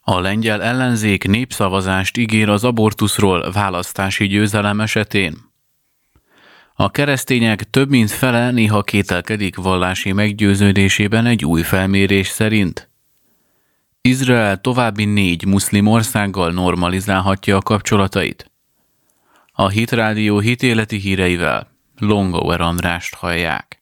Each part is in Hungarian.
A lengyel ellenzék népszavazást ígér az abortuszról választási győzelem esetén. A keresztények több mint fele néha kételkedik vallási meggyőződésében egy új felmérés szerint. Izrael további négy muszlim országgal normalizálhatja a kapcsolatait. A Hitrádió hitéleti híreivel Longauer Andrást hallják.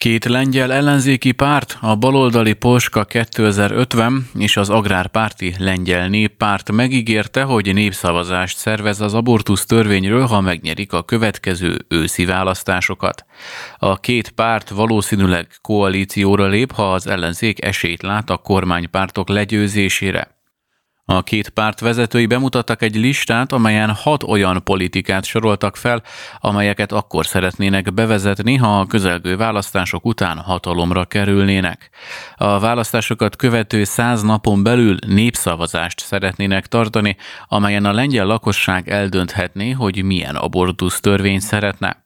Két lengyel ellenzéki párt, a baloldali Polska 2050 és az agrárpárti Lengyel Néppárt megígérte, hogy népszavazást szervez az abortusz törvényről, ha megnyerik a következő őszi választásokat. A két párt valószínűleg koalícióra lép, ha az ellenzék esélyt lát a kormánypártok legyőzésére. A két párt vezetői bemutattak egy listát, amelyen hat olyan politikát soroltak fel, amelyeket akkor szeretnének bevezetni, ha a közelgő választások után hatalomra kerülnének. A választásokat követő száz napon belül népszavazást szeretnének tartani, amelyen a lengyel lakosság eldönthetné, hogy milyen abortusz törvényt szeretne.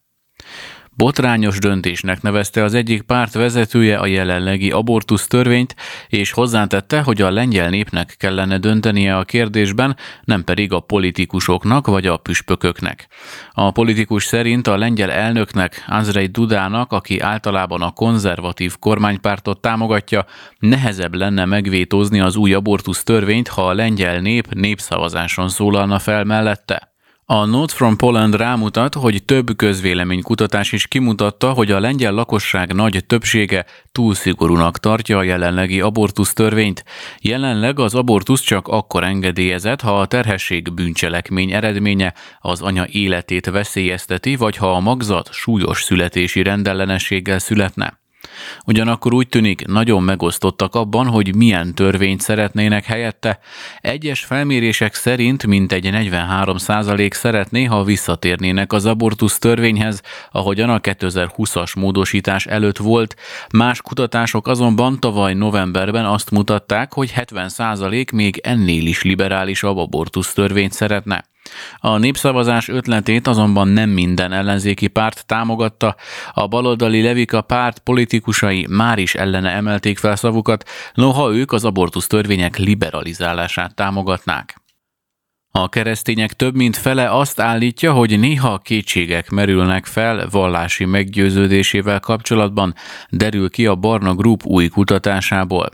Botrányos döntésnek nevezte az egyik párt vezetője a jelenlegi abortusz törvényt, és hozzátette, hogy a lengyel népnek kellene döntenie a kérdésben, nem pedig a politikusoknak vagy a püspököknek. A politikus szerint a lengyel elnöknek, Andrzej Dudának, aki általában a konzervatív kormánypártot támogatja, nehezebb lenne megvétózni az új abortusz törvényt, ha a lengyel nép népszavazáson szólalna fel mellette. A Note from Poland rámutat, hogy több közvéleménykutatás is kimutatta, hogy a lengyel lakosság nagy többsége túl szigorúnak tartja a jelenlegi abortusz törvényt. Jelenleg az abortusz csak akkor engedélyezett, ha a terhesség bűncselekmény eredménye az anya életét veszélyezteti, vagy ha a magzat súlyos születési rendellenességgel születne. Ugyanakkor úgy tűnik, nagyon megosztottak abban, hogy milyen törvényt szeretnének helyette. Egyes felmérések szerint mintegy 43% szeretné, ha visszatérnének az abortusz törvényhez, ahogyan a 2020-as módosítás előtt volt. Más kutatások azonban tavaly novemberben azt mutatták, hogy 70% még ennél is liberálisabb abortusz törvényt szeretne. A népszavazás ötletét azonban nem minden ellenzéki párt támogatta, a baloldali Levika párt politikusai már is ellene emelték fel szavukat, noha ők az abortusz törvények liberalizálását támogatnák. A keresztények több mint fele azt állítja, hogy néha kétségek merülnek fel vallási meggyőződésével kapcsolatban, derül ki a Barna Group új kutatásából.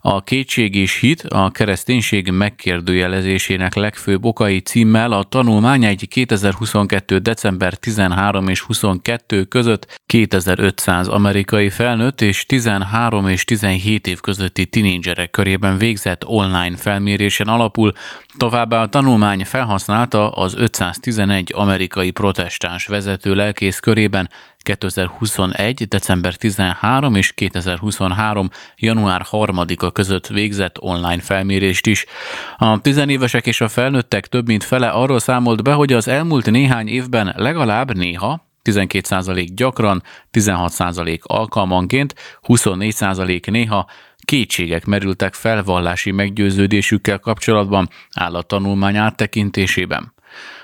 A kétség és hit a kereszténység megkérdőjelezésének legfőbb okai címmel a tanulmány egy 2022. december 13 és 22 között 2500 amerikai felnőtt és 13 és 17 év közötti tinédzserek körében végzett online felmérésen alapul, továbbá a tanulmány felhasználta az 511 amerikai protestáns vezető lelkész körében 2021. december 13 és 2023. január 3-a között végzett online felmérést is. A tizenévesek és a felnőttek több mint fele arról számolt be, hogy az elmúlt néhány évben legalább néha 12% gyakran, 16% alkalmanként, 24% néha kétségek merültek fel vallási meggyőződésükkel kapcsolatban áll a tanulmány áttekintésében.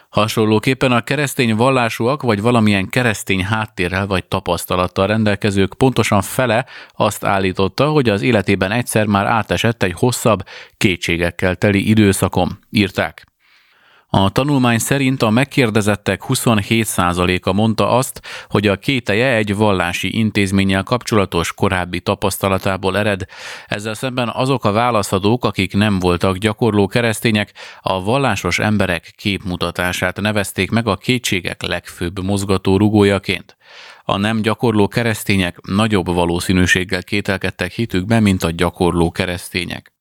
Hasonlóképpen a keresztény vallásúak vagy valamilyen keresztény háttérrel vagy tapasztalattal rendelkezők pontosan fele azt állította, hogy az életében egyszer már átesett egy hosszabb, kétségekkel teli időszakom, írták. A tanulmány szerint a megkérdezettek 27%-a mondta azt, hogy a kételje egy vallási intézménnyel kapcsolatos korábbi tapasztalatából ered. Ezzel szemben azok a válaszadók, akik nem voltak gyakorló keresztények, a vallásos emberek képmutatását nevezték meg a kétségek legfőbb mozgató rugójaként. A nem gyakorló keresztények nagyobb valószínűséggel kételkedtek hitükben, mint a gyakorló keresztények.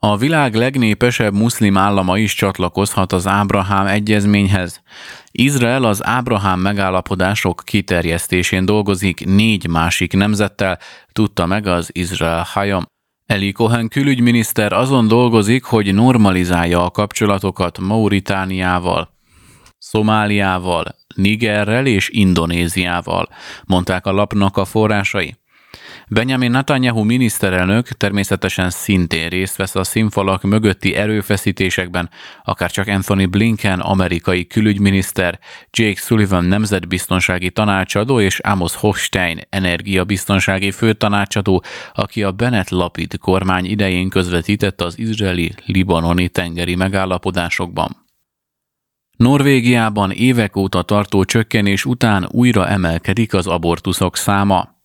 A világ legnépesebb muszlim állama is csatlakozhat az Ábrahám egyezményhez. Izrael az Ábrahám megállapodások kiterjesztésén dolgozik négy másik nemzettel, tudta meg az Izrael Hayam. Eli Cohen külügyminiszter azon dolgozik, hogy normalizálja a kapcsolatokat Mauritániával, Szomáliával, Nigerrel és Indonéziával, mondták a lapnak a forrásai. Benjamin Netanyahu miniszterelnök természetesen szintén részt vesz a színfalak mögötti erőfeszítésekben, akár csak Anthony Blinken, amerikai külügyminiszter, Jake Sullivan nemzetbiztonsági tanácsadó és Amos Hochstein energiabiztonsági főtanácsadó, aki a Bennett Lapid kormány idején közvetített az izraeli-libanoni tengeri megállapodásokban. Norvégiában évek óta tartó csökkenés után újra emelkedik az abortuszok száma.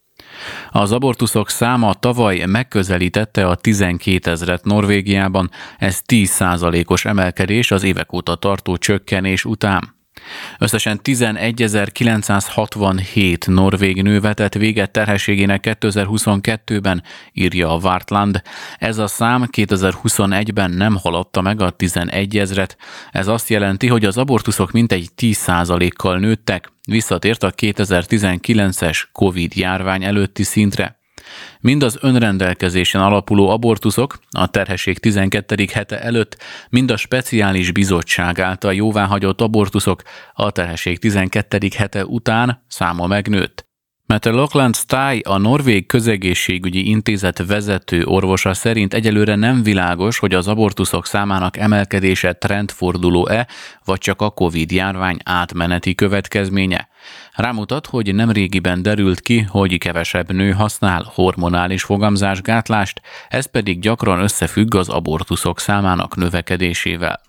Az abortuszok száma tavaly megközelítette a 12 ezret Norvégiában, ez 10%-os emelkedés az évek óta tartó csökkenés után. Összesen 11.967 norvég nő vetett véget terhességének 2022-ben, írja a Vartland. Ez a szám 2021-ben nem haladta meg a 11 ezret. Ez azt jelenti, hogy az abortuszok mintegy 10%-kal nőttek, visszatért a 2019-es COVID járvány előtti szintre. Mind az önrendelkezésen alapuló abortuszok a terhesség 12. hete előtt, mind a speciális bizottság által jóváhagyott abortuszok a terhesség 12. hete után száma megnőtt. Mette Lockland Stey, a Norvég Közegészségügyi Intézet vezető orvosa szerint egyelőre nem világos, hogy az abortuszok számának emelkedése trendforduló-e, vagy csak a COVID járvány átmeneti következménye. Rámutat, hogy nem régiben derült ki, hogy kevesebb nő használ hormonális fogamzásgátlást, ez pedig gyakran összefügg az abortuszok számának növekedésével.